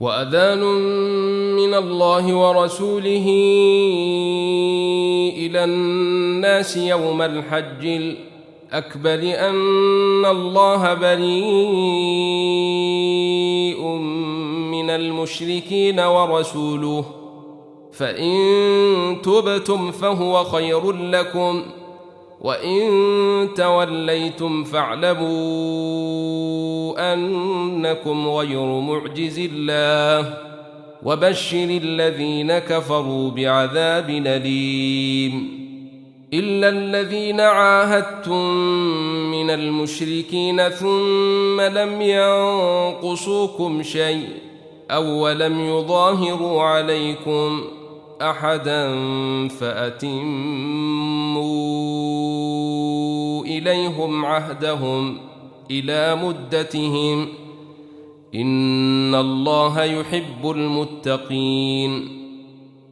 وأذان من الله ورسوله إلى الناس يوم الحج الأكبر أن الله بريء من المشركين ورسوله. فإن تبتم فهو خير لكم. وان توليتم فاعلموا انكم غير معجز الله وبشر الذين كفروا بعذاب اليم الا الذين عاهدتم من المشركين ثم لم ينقصوكم شيء أو ولم يظاهروا عليكم أحدا فأتموا إليهم عهدهم إلى مدتهم إن الله يحب المتقين.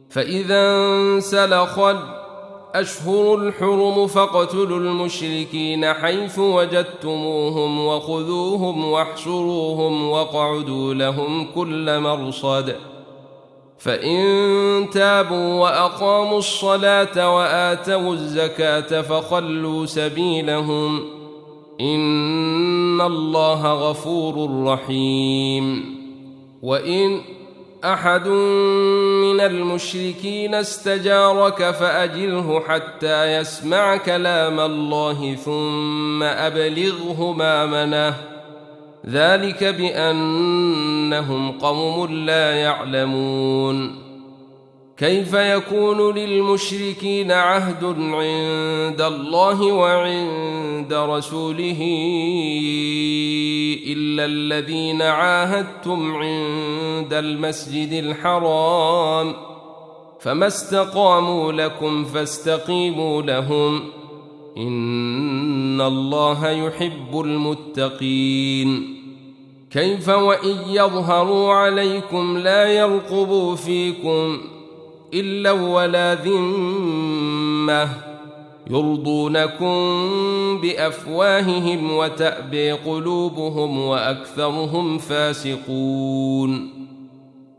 فإذا انسلخ الأشهر الحرم فاقتلوا المشركين حيث وجدتموهم وخذوهم واحشروهم واقعدوا لهم كل مرصد. فإن تابوا وأقاموا الصلاة وآتوا الزكاة فخلوا سبيلهم إن الله غفور رحيم وإن أحد من المشركين استجارك فأجله حتى يسمع كلام الله ثم أبلغه مامنه ذلك بأنهم قوم لا يعلمون. كيف يكون للمشركين عهد عند الله وعند رسوله إلا الذين عاهدتم عند المسجد الحرام؟ فما استقاموا لكم فاستقيموا لهم. إن الله يحب المتقين. كيف وإن يظهروا عليكم لا يرقبوا فيكم إلا ولا ذمة يرضونكم بأفواههم وتأبي قلوبهم وأكثرهم فاسقون.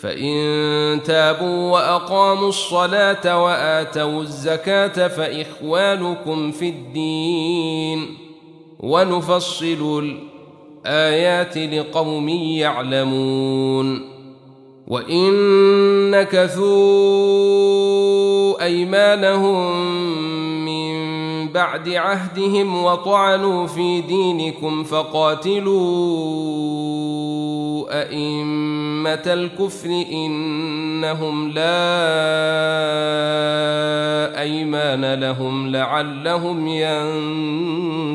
فإن تابوا وأقاموا الصلاة وآتوا الزكاة فإخوانكم في الدين. ونفصل الآيات لقوم يعلمون. وإن نكثوا أيمانهم من بعد عهدهم وطعنوا في دينكم فقاتلوا أئمة الكفر إنهم لا أيمان لهم لعلهم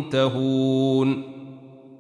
ينتهون.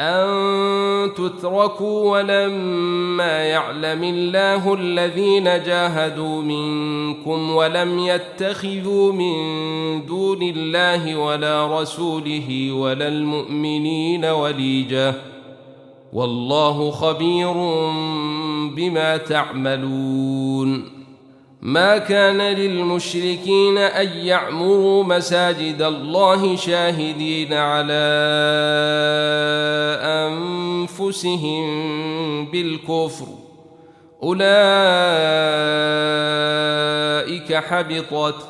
أن تتركوا ولما يعلم الله الذين جاهدوا منكم ولم يتخذوا من دون الله ولا رسوله ولا المؤمنين وليجا والله خبير بما تعملون ما كان للمشركين أن يعمروا مساجد الله شاهدين على أنفسهم بالكفر. أولئك حبطت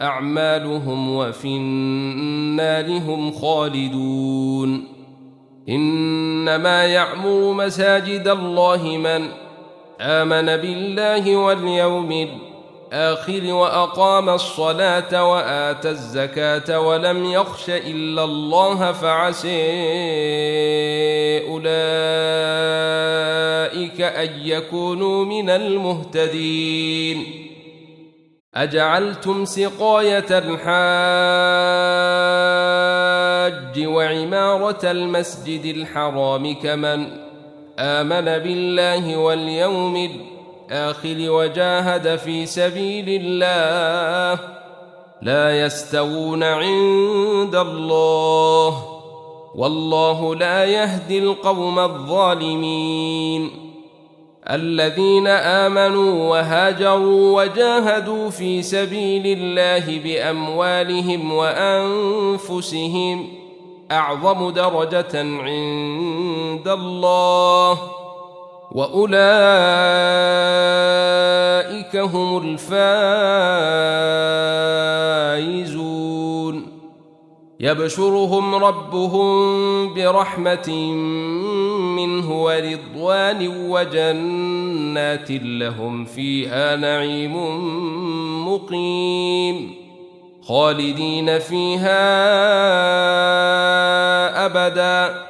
أعمالهم وفي النار هم خالدون. إنما يعمر مساجد الله من آمن بالله واليوم الآخر. الآخر وأقام الصلاة وآتى الزكاة ولم يخش إلا الله فعسي أولئك أن يكونوا من المهتدين. أجعلتم سقاية الحاج وعمارة المسجد الحرام كمن آمن بالله واليوم الآخر الآخر وجاهد في سبيل الله لا يستوون عند الله والله لا يهدي القوم الظالمين. الذين آمنوا وهاجروا وجاهدوا في سبيل الله بأموالهم وأنفسهم أعظم درجة عند الله. واولئك هم الفائزون يبشرهم ربهم برحمه منه ورضوان وجنات لهم فيها نعيم مقيم خالدين فيها ابدا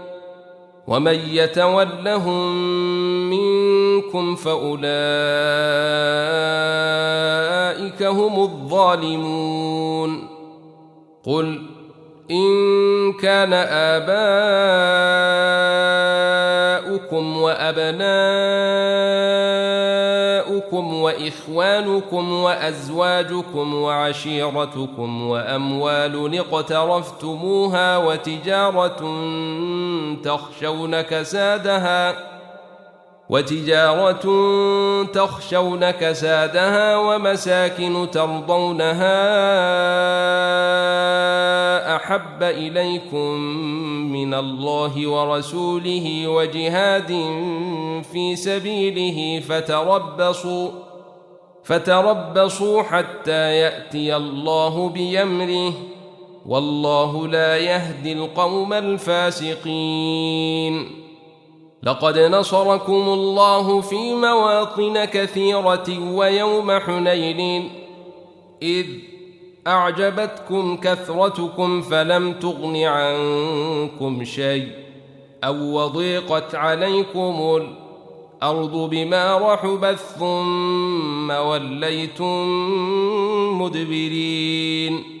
ومن يتولهم منكم فأولئك هم الظالمون. قل إن كان آباؤكم وابناؤكم وإخوانكم وأزواجكم وعشيرتكم وأموال اقترفتموها وتجارة تخشون كسادها وتجارة تخشون كسادها ومساكن ترضونها أحب إليكم من الله ورسوله وجهاد في سبيله فتربصوا فتربصوا حتى يأتي الله بيمره والله لا يهدي القوم الفاسقين لقد نصركم الله في مواطن كثيرة ويوم حنين إذ أعجبتكم كثرتكم فلم تغن عنكم شيء أو وضيقت عليكم الأرض بما رحبت ثم وليتم مدبرين.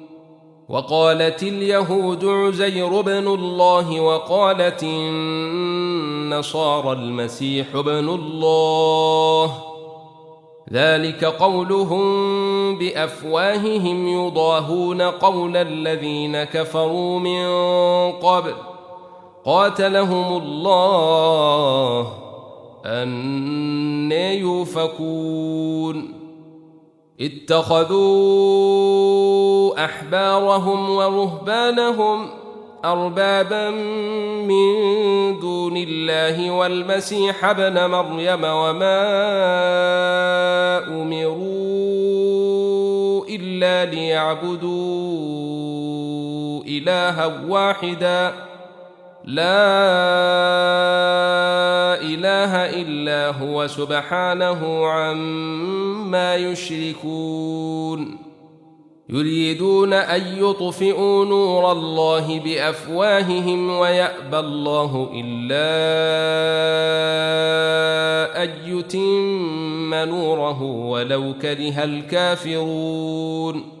وقالت اليهود عزير بن الله وقالت النصارى المسيح بن الله. ذلك قولهم بأفواههم يضاهون قول الذين كفروا من قبل. قاتلهم الله. أن يوفكون. اتخذوا أحبارهم ورهبانهم أربابا من دون الله والمسيح ابن مريم وما أمروا إلا ليعبدوا إلها واحدا لا إله إلا هو سبحانه عما يشركون. يريدون أن يطفئوا نور الله بأفواههم ويأبى الله إلا أن يتم نوره ولو كره الكافرون.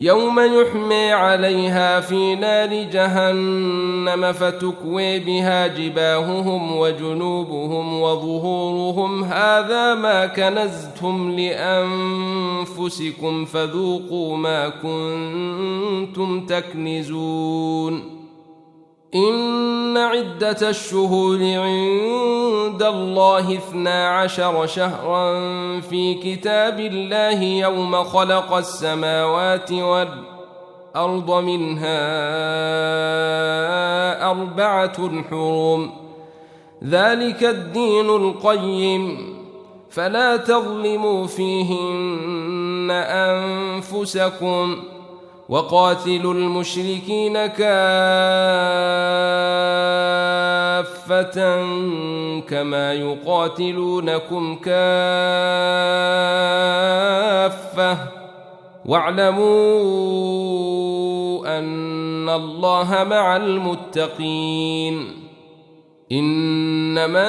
يوم يحمي عليها في نار جهنم فتكوي بها جباههم وجنوبهم وظهورهم. هذا ما كنزتم لأنفسكم فذوقوا ما كنتم تكنزون. إن عدة الشهور عند الله اثنا عشر شهرا في كتاب الله يوم خلق السماوات والأرض منها أربعة حرم ذلك الدين القيم. فلا تظلموا فيهن أنفسكم. وقاتلوا المشركين كافة كما يقاتلونكم كافة. واعلموا أن الله مع المتقين. إنما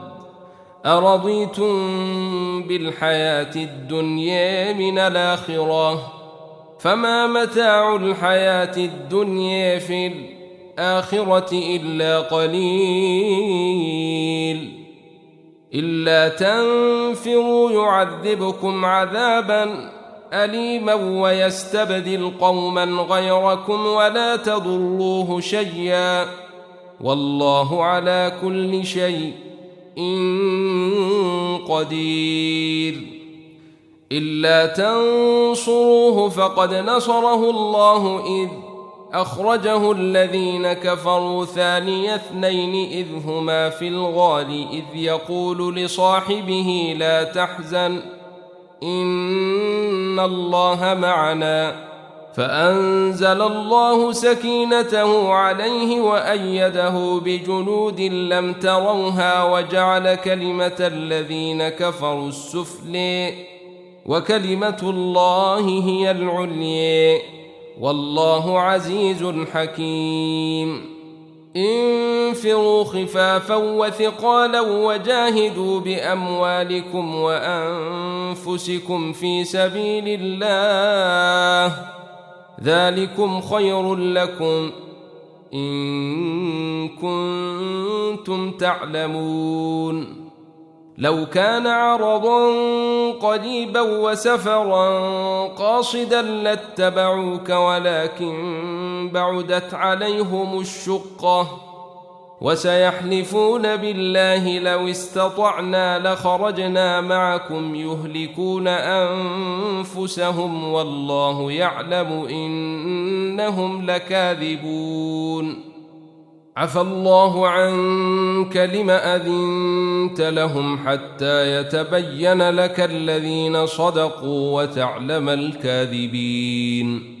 أرضيتم بالحياة الدنيا من الآخرة؟ فما متاع الحياة الدنيا في الآخرة إلا قليل. إلا تنفروا يعذبكم عذابا أليما ويستبدل قوما غيركم ولا تضروه شيئا. والله على كل شيء قدير إلا تنصروه فقد نصره الله إذ أخرجه الذين كفروا ثاني اثنين إذ هما في الغال إذ يقول لصاحبه لا تحزن إن الله معنا فأنزل الله سكينته عليه وأيده بجنود لم تروها وجعل كلمة الذين كفروا السفلي وكلمة الله هي العليا والله عزيز حكيم. انفروا خفافا وثقالا وجاهدوا بأموالكم وأنفسكم في سبيل الله. ذلكم خير لكم إن كنتم تعلمون. لو كان عرضا قريبا وسفرا قاصدا لاتبعوك ولكن بعدت عليهم الشقة. وسيحلفون بالله لو استطعنا لخرجنا معكم يهلكون أنفسهم والله يعلم إنهم لكاذبون. عفى الله عنك لم أذنت لهم حتى يتبين لك الذين صدقوا وتعلم الكاذبين.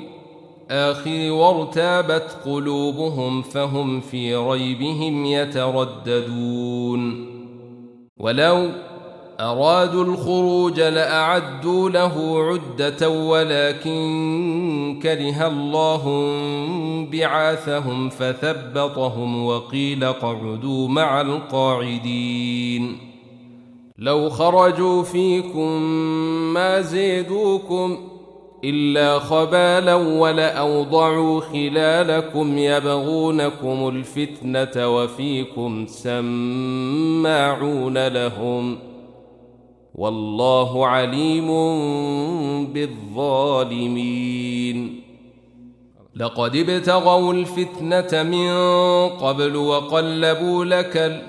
الآخر وارتابت قلوبهم فهم في ريبهم يترددون. ولو أرادوا الخروج لأعدوا له عدة ولكن كره الله بعاثهم فثبطهم وقيل اقعدوا مع القاعدين. لو خرجوا فيكم ما زيدوكم إلا خبالا ولأوضعوا خلالكم يبغونكم الفتنة وفيكم سماعون لهم والله عليم بالظالمين. لقد ابتغوا الفتنة من قبل وقلبوا لك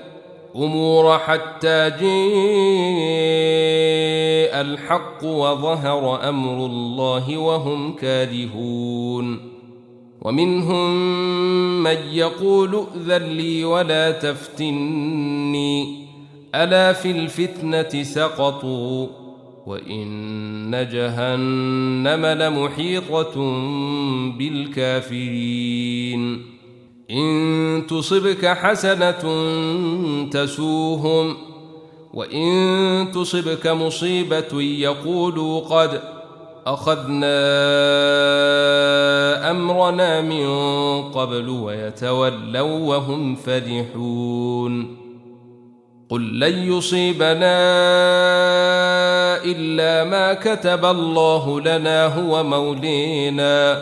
الأمور حتى جاء الحق وظهر أمر الله وهم كارهون. ومنهم من يقول ائذن لي ولا تفتني ألا في الفتنة سقطوا؟ وإن جهنم لمحيطة بالكافرين. إن تصبك حسنة تسوهم وإن تصبك مصيبة يقولوا قد أخذنا أمرنا من قبل ويتولوا وهم فرحون. قل لن يصيبنا إلا ما كتب الله لنا هو مولينا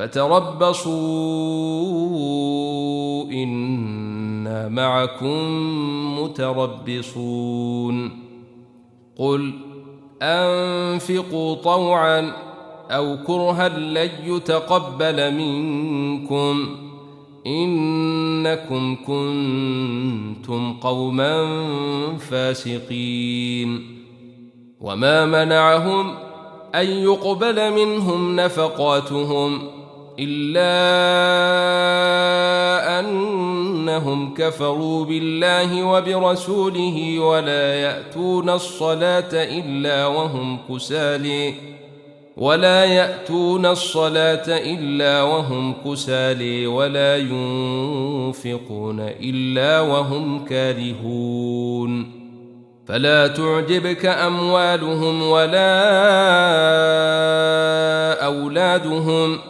فتربصوا إنا معكم متربصون قل أنفقوا طوعا أو كرها لن يتقبل منكم إنكم كنتم قوما فاسقين وما منعهم أن يقبل منهم نفقاتهم إلا أنهم كفروا بالله وبرسوله ولا يأتون الصلاة إلا وهم كسالي. ولا يأتون الصلاة إلا وهم كسالي ولا ينفقون إلا وهم كارهون. فلا تعجبك أموالهم ولا أولادهم ۖ.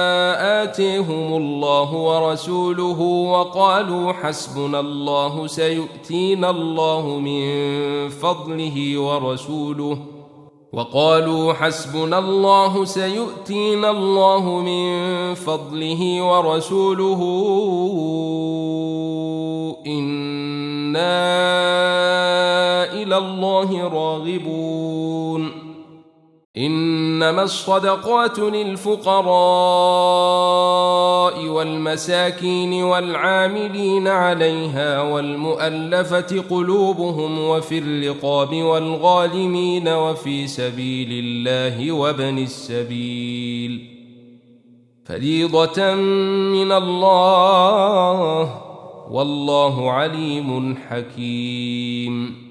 آتيهم الله ورسوله وقالوا حسبنا الله سيؤتينا الله من فضله ورسوله وقالوا حسبنا الله سيؤتينا الله من فضله ورسوله إنا إلى الله راغبون إنما الصدقات للفقراء والمساكين والعاملين عليها والمؤلفة قلوبهم وفي الرقاب والغالمين وفي سبيل الله وابن السبيل. فريضة من الله والله عليم حكيم.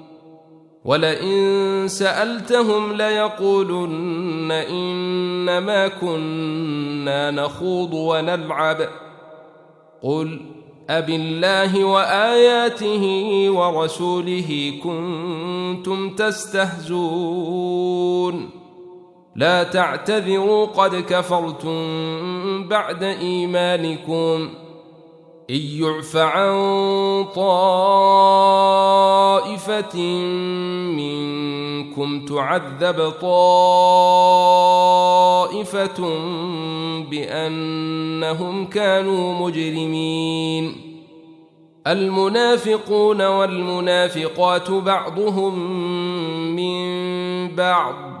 ولئن سألتهم ليقولن إنما كنا نخوض ونلعب. قل أب الله وآياته ورسوله كنتم تستهزون. لا تعتذروا قد كفرتم بعد إيمانكم. إن يعف عن طائفة منكم تعذب طائفة بأنهم كانوا مجرمين. المنافقون والمنافقات بعضهم من بعض.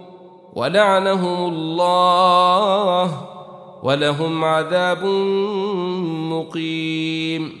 ولعنهم الله ولهم عذاب مقيم.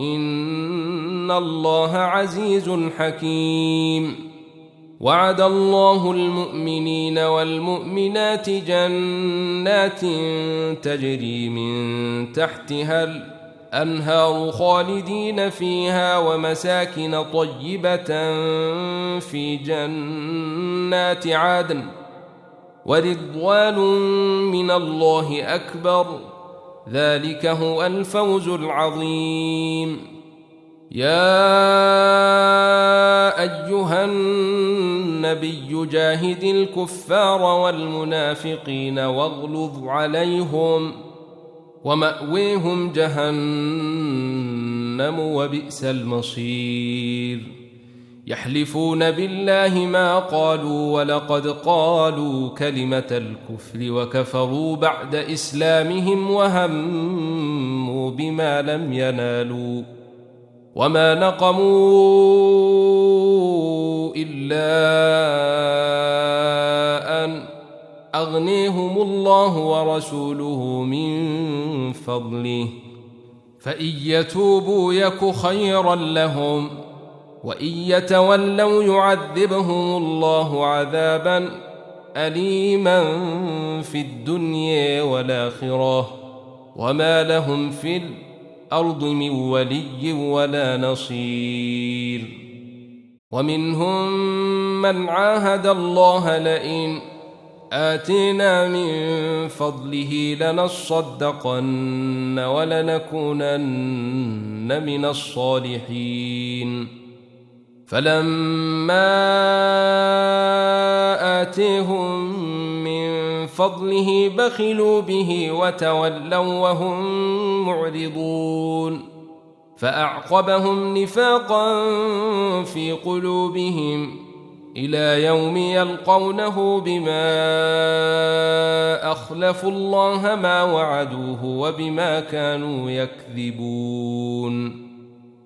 إن الله عزيز حكيم. وعد الله المؤمنين والمؤمنات جنات تجري من تحتها الأنهار خالدين فيها ومساكن طيبة في جنات عدن. ورضوان من الله أكبر. ذلك هو الفوز العظيم. يا أيها النبي جاهد الكفار والمنافقين واغلظ عليهم ومأويهم جهنم وبئس المصير. يحلفون بالله ما قالوا ولقد قالوا كلمة الكفر وكفروا بعد إسلامهم وهموا بما لم ينالوا وما نقموا إلا أن أغنيهم الله ورسوله من فضله فإن يتوبوا يك خيرا لهم ۖ وإن يتولوا يعذبهم الله عذابا اليما في الدنيا والآخرة وما لهم في الأرض من ولي ولا نصير. ومنهم من عاهد الله لئن آتينا من فضله لنصدقن ولنكونن من الصالحين. فلما آتيهم من فضله بخلوا به وتولوا وهم معرضون. فأعقبهم نفاقا في قلوبهم إلى يوم يلقونه بما أخلفوا الله ما وعدوه وبما كانوا يكذبون.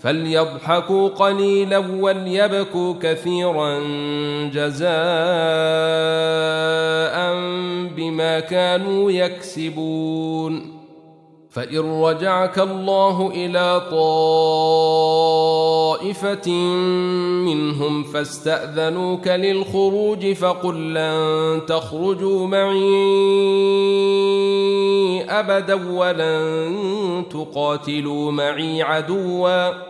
فليضحكوا قليلا وليبكوا كثيرا جزاء بما كانوا يكسبون. فإن رجعك الله إلى طائفة منهم فاستأذنوك للخروج فقل لن تخرجوا معي أبدا ولن تقاتلوا معي عدوا.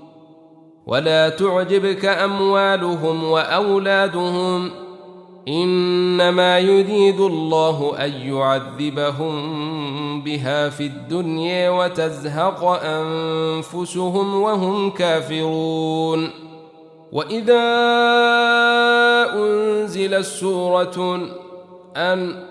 ولا تعجبك أموالهم وأولادهم إنما يريد الله أن يعذبهم بها في الدنيا وتزهق أنفسهم وهم كافرون. وإذا أنزلت سورة أن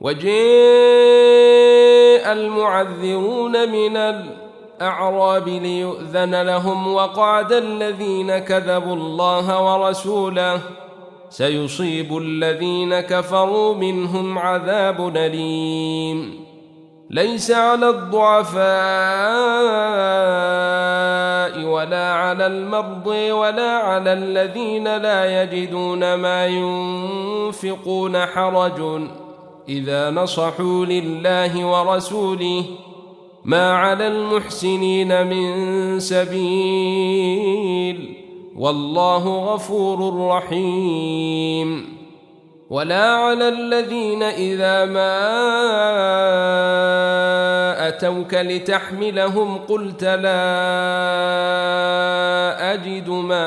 وجاء المعذرون من الأعراب ليؤذن لهم وقعد الذين كذبوا الله ورسوله سيصيب الذين كفروا منهم عذاب أليم. ليس على الضعفاء ولا على المرضى ولا على الذين لا يجدون ما ينفقون حرج. إذا نصحوا لله ورسوله ما على المحسنين من سبيل والله غفور رحيم. ولا على الذين إذا ما أتوك لتحملهم قلت لا أجد ما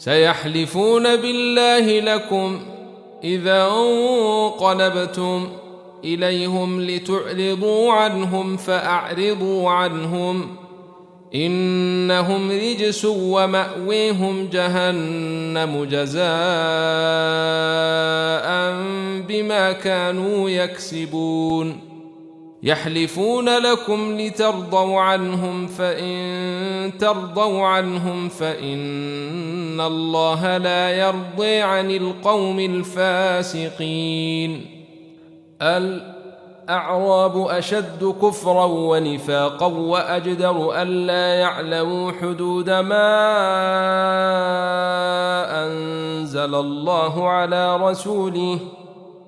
سيحلفون بالله لكم إذا انقلبتم إليهم لتعرضوا عنهم فأعرضوا عنهم إنهم رجس ومأويهم جهنم جزاء بما كانوا يكسبون يحلفون لكم لترضوا عنهم فإن ترضوا عنهم فإن الله لا يرضي عن القوم الفاسقين. الأعراب أشد كفرا ونفاقا وأجدر ألا يعلموا حدود ما أنزل الله على رسوله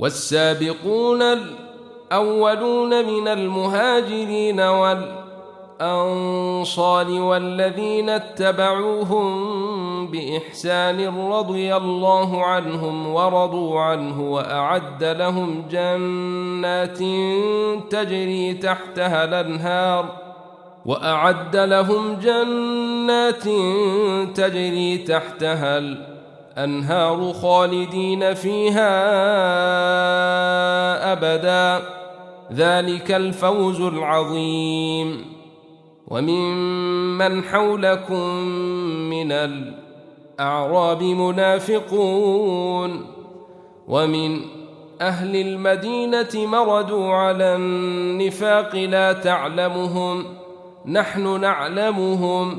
والسابقون الأولون من المهاجرين والأنصار والذين اتبعوهم بإحسان رضي الله عنهم ورضوا عنه وأعد لهم جنات تجري تحتها الأنهار وأعد لهم جنات تجري تحتها الأنهار خالدين فيها أبدا. ذلك الفوز العظيم. وممن حولكم من الأرض الأعراب منافقون. ومن أهل المدينة مردوا على النفاق لا تعلمهم. نحن نعلمهم.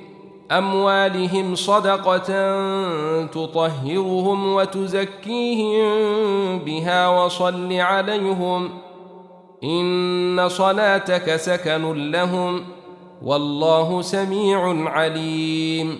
أموالهم صدقة تطهرهم وتزكيهم بها وصل عليهم إن صلاتك سكن لهم والله سميع عليم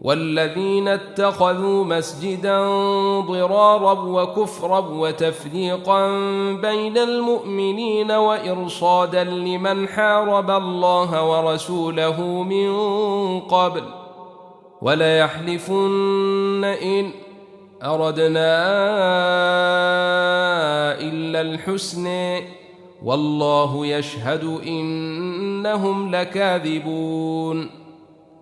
والذين اتخذوا مسجدا ضرارا وكفرا وتفريقا بين المؤمنين وإرصادا لمن حارب الله ورسوله من قبل وليحلفن إن أردنا إلا الحسن والله يشهد إنهم لكاذبون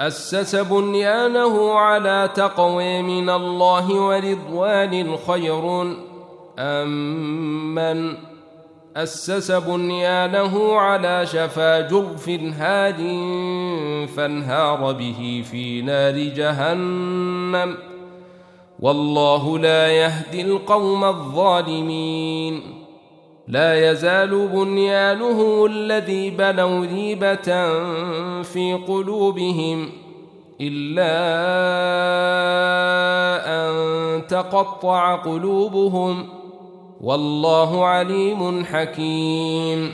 أسس بنيانه على تقوى من الله ورضوان خير. أم من أسس بنيانه على شفا جرف هاد فانهار به في نار جهنم. والله لا يهدي القوم الظالمين. لا يزال بنيانه الذي بنوا ريبة في قلوبهم إلا أن تقطع قلوبهم ۖ والله عليم حكيم.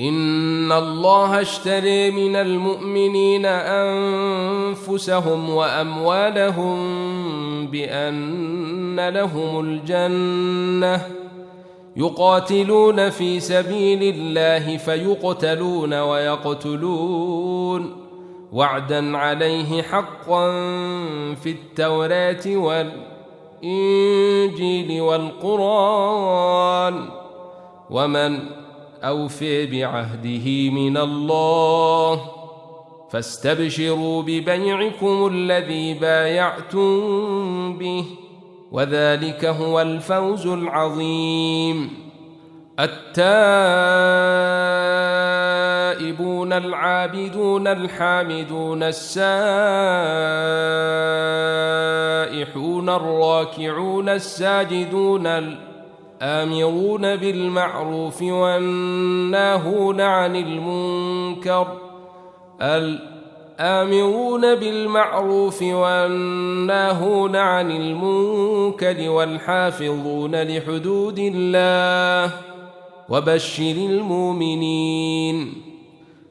إن الله اشتري من المؤمنين أنفسهم وأموالهم بأن لهم الجنة يقاتلون في سبيل الله فيقتلون ويقتلون. وعدا عليه حقا في التوراة والإنجيل الإنجيل والقرآن. ومن أوفي بعهده من الله فاستبشروا ببيعكم الذي بايعتم به. وذلك هو الفوز العظيم. التائبون العابدون الحامدون السائحون الراكعون الساجدون الآمرون بالمعروف والناهون عن المنكر الآمرون بالمعروف والناهون عن المنكر والحافظون لحدود الله وبشر المؤمنين.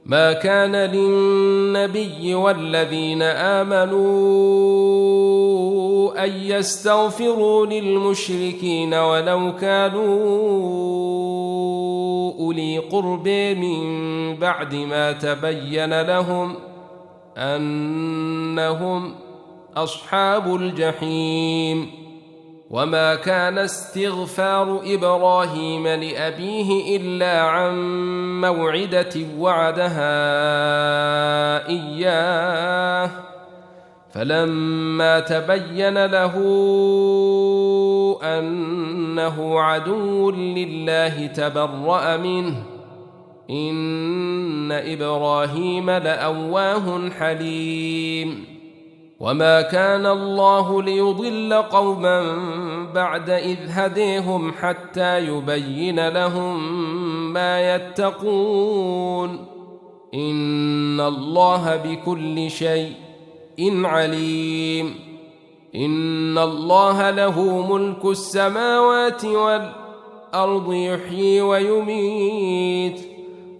ما كان للنبي والذين آمنوا أن يستغفروا للمشركين ولو كانوا أولي قرب من بعد ما تبين لهم أنهم أصحاب الجحيم. وما كان استغفار إبراهيم لأبيه إلا عن موعدة وعدها إياه. فلما تبين له أنه عدو لله تبرأ منه. ان إبراهيم لاواه حليم. وما كان الله ليضل قوما بعد اذ هديهم حتى يبين لهم ما يتقون. ان الله بكل شيء عليم. ان الله له ملك السماوات والارض يحيي ويميت.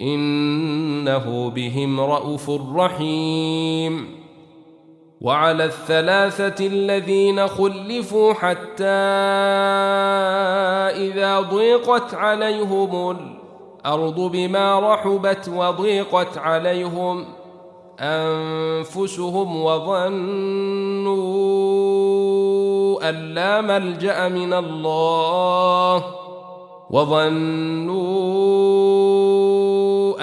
إنه بهم رءوف رحيم. وعلى الثلاثة الذين خلفوا حتى إذا ضيقت عليهم الأرض بما رحبت وضيقت عليهم أنفسهم وظنوا أن لا ملجأ من الله وظنوا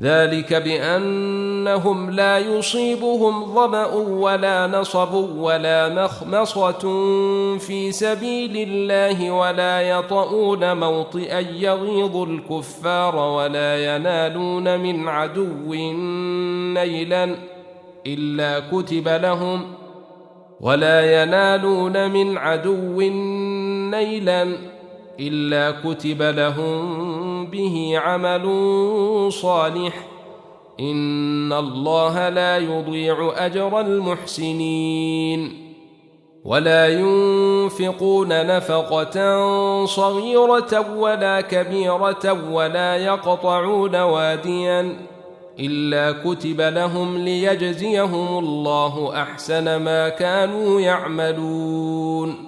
ذلك بأنهم لا يصيبهم ظمأ ولا نصب ولا مخمصة في سبيل الله ولا يطؤون موطئا يغيظ الكفار ولا ينالون من عدو نيلا إلا كتب لهم ولا ينالون من عدو نيلا إلا كتب لهم به عمل صالح. إن الله لا يضيع أجر المحسنين. ولا ينفقون نفقة صغيرة ولا كبيرة ولا يقطعون واديا إلا كتب لهم ليجزيهم الله أحسن ما كانوا يعملون.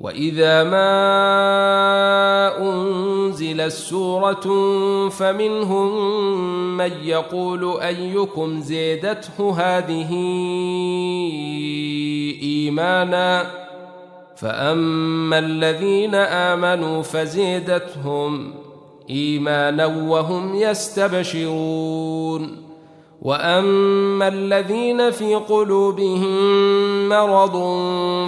واذا ما انزلت سوره فمنهم من يقول ايكم زيدته هذه ايمانا فاما الذين امنوا فزيدتهم ايمانا وهم يستبشرون واما الذين في قلوبهم مرض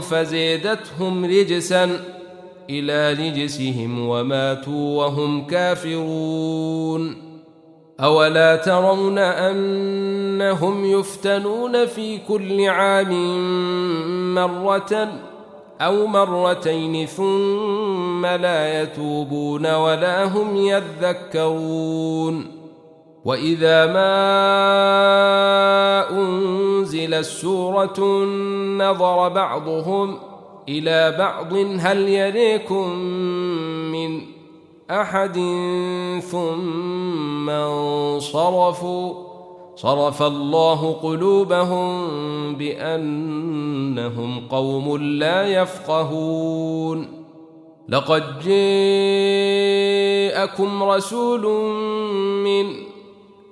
فزيدتهم رجسا إلى رجسهم وماتوا وهم كافرون اولا ترون انهم يفتنون في كل عام مره أو مرتين ثم لا يتوبون ولا هم يذكرون واذا ما انزل السوره نظر بعضهم إلى بعض هل يريكم من احد ثم انصرفوا صرف الله قلوبهم بانهم قوم لا يفقهون لقد جاءكم رسول من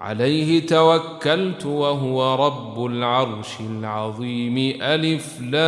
عليه توكلت وهو رب العرش العظيم. ألف لامرئ